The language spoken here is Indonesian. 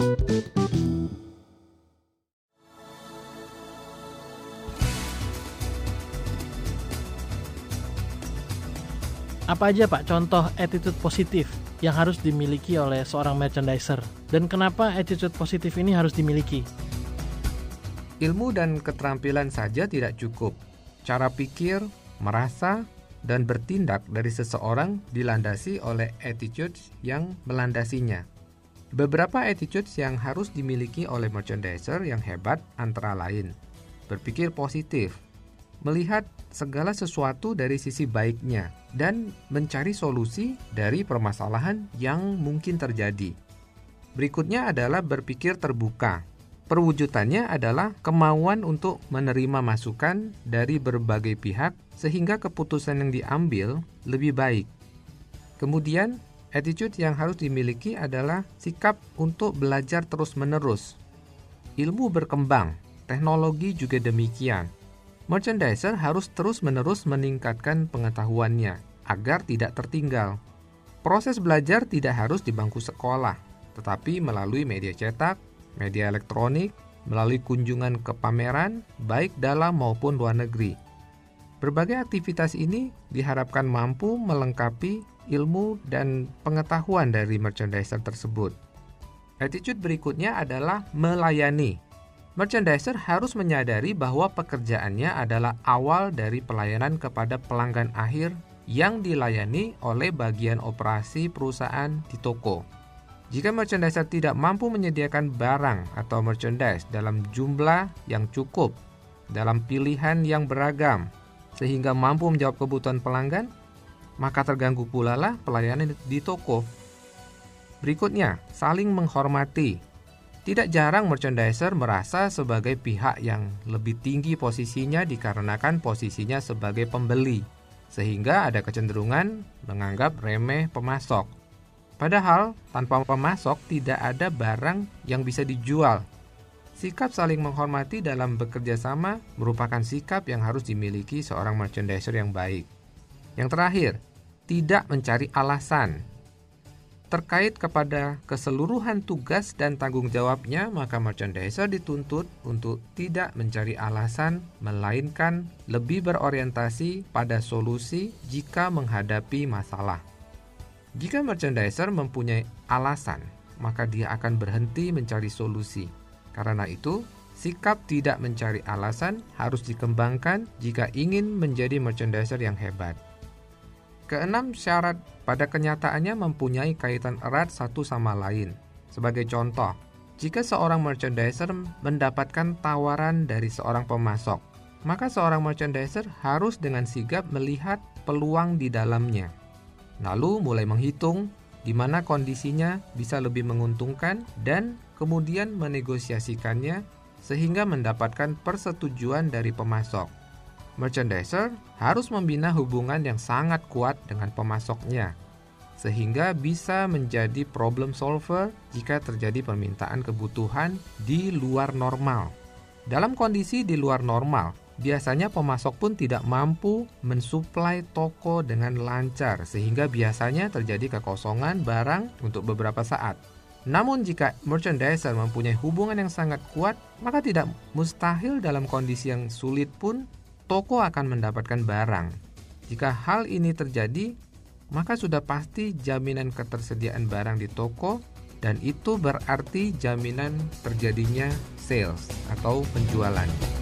Apa aja Pak contoh attitude positif yang harus dimiliki oleh seorang merchandiser dan kenapa attitude positif ini harus dimiliki? Ilmu dan keterampilan saja tidak cukup. Cara pikir, merasa, dan bertindak dari seseorang dilandasi oleh attitude yang melandasinya. Beberapa attitude yang harus dimiliki oleh merchandiser yang hebat antara lain berpikir positif, melihat segala sesuatu dari sisi baiknya dan mencari solusi dari permasalahan yang mungkin terjadi. Berikutnya adalah berpikir terbuka. Perwujudannya adalah kemauan untuk menerima masukan dari berbagai pihak sehingga keputusan yang diambil lebih baik. Kemudian, attitude yang harus dimiliki adalah sikap untuk belajar terus-menerus. Ilmu berkembang, teknologi juga demikian Merchandiser harus terus-menerus meningkatkan pengetahuannya agar tidak tertinggal. Proses belajar tidak harus di bangku sekolah, tetapi melalui media cetak, media elektronik, melalui kunjungan ke pameran, baik dalam maupun luar negeri. Berbagai aktivitas ini diharapkan mampu melengkapi ilmu dan pengetahuan dari merchandiser tersebut. Attitude berikutnya adalah melayani. Merchandiser harus menyadari bahwa pekerjaannya adalah awal dari pelayanan kepada pelanggan akhir yang dilayani oleh bagian operasi perusahaan di toko. Jika merchandiser tidak mampu menyediakan barang atau merchandise dalam jumlah yang cukup, dalam pilihan yang beragam, sehingga mampu menjawab kebutuhan pelanggan, maka terganggu pula lah pelayanan di toko. Berikutnya, saling menghormati tidak jarang merchandiser merasa sebagai pihak yang lebih tinggi posisinya dikarenakan posisinya sebagai pembeli, sehingga ada kecenderungan menganggap remeh pemasok. Padahal, tanpa pemasok tidak ada barang yang bisa dijual. Sikap saling menghormati dalam bekerja sama merupakan sikap yang harus dimiliki seorang merchandiser yang baik. Yang terakhir, tidak mencari alasan terkait kepada keseluruhan tugas dan tanggung jawabnya, maka merchandiser dituntut untuk tidak mencari alasan, melainkan lebih berorientasi pada solusi jika menghadapi masalah. Jika merchandiser mempunyai alasan, maka dia akan berhenti mencari solusi. Karena itu, sikap tidak mencari alasan harus dikembangkan jika ingin menjadi merchandiser yang hebat. Keenam, syarat pada kenyataannya mempunyai kaitan erat satu sama lain. Sebagai contoh, jika seorang merchandiser mendapatkan tawaran dari seorang pemasok, maka seorang merchandiser harus dengan sigap melihat peluang di dalamnya. Lalu mulai menghitung di mana kondisinya bisa lebih menguntungkan dan kemudian menegosiasikannya sehingga mendapatkan persetujuan dari pemasok. Merchandiser harus membina hubungan yang sangat kuat dengan pemasoknya, sehingga bisa menjadi problem solver jika terjadi permintaan kebutuhan di luar normal. Dalam kondisi di luar normal, biasanya pemasok pun tidak mampu mensuplai toko dengan lancar, sehingga biasanya terjadi kekosongan barang untuk beberapa saat. Namun jika merchandiser mempunyai hubungan yang sangat kuat, maka tidak mustahil dalam kondisi yang sulit pun toko akan mendapatkan barang. Jika hal ini terjadi, maka sudah pasti jaminan ketersediaan barang di toko dan itu berarti jaminan terjadinya sales atau penjualan.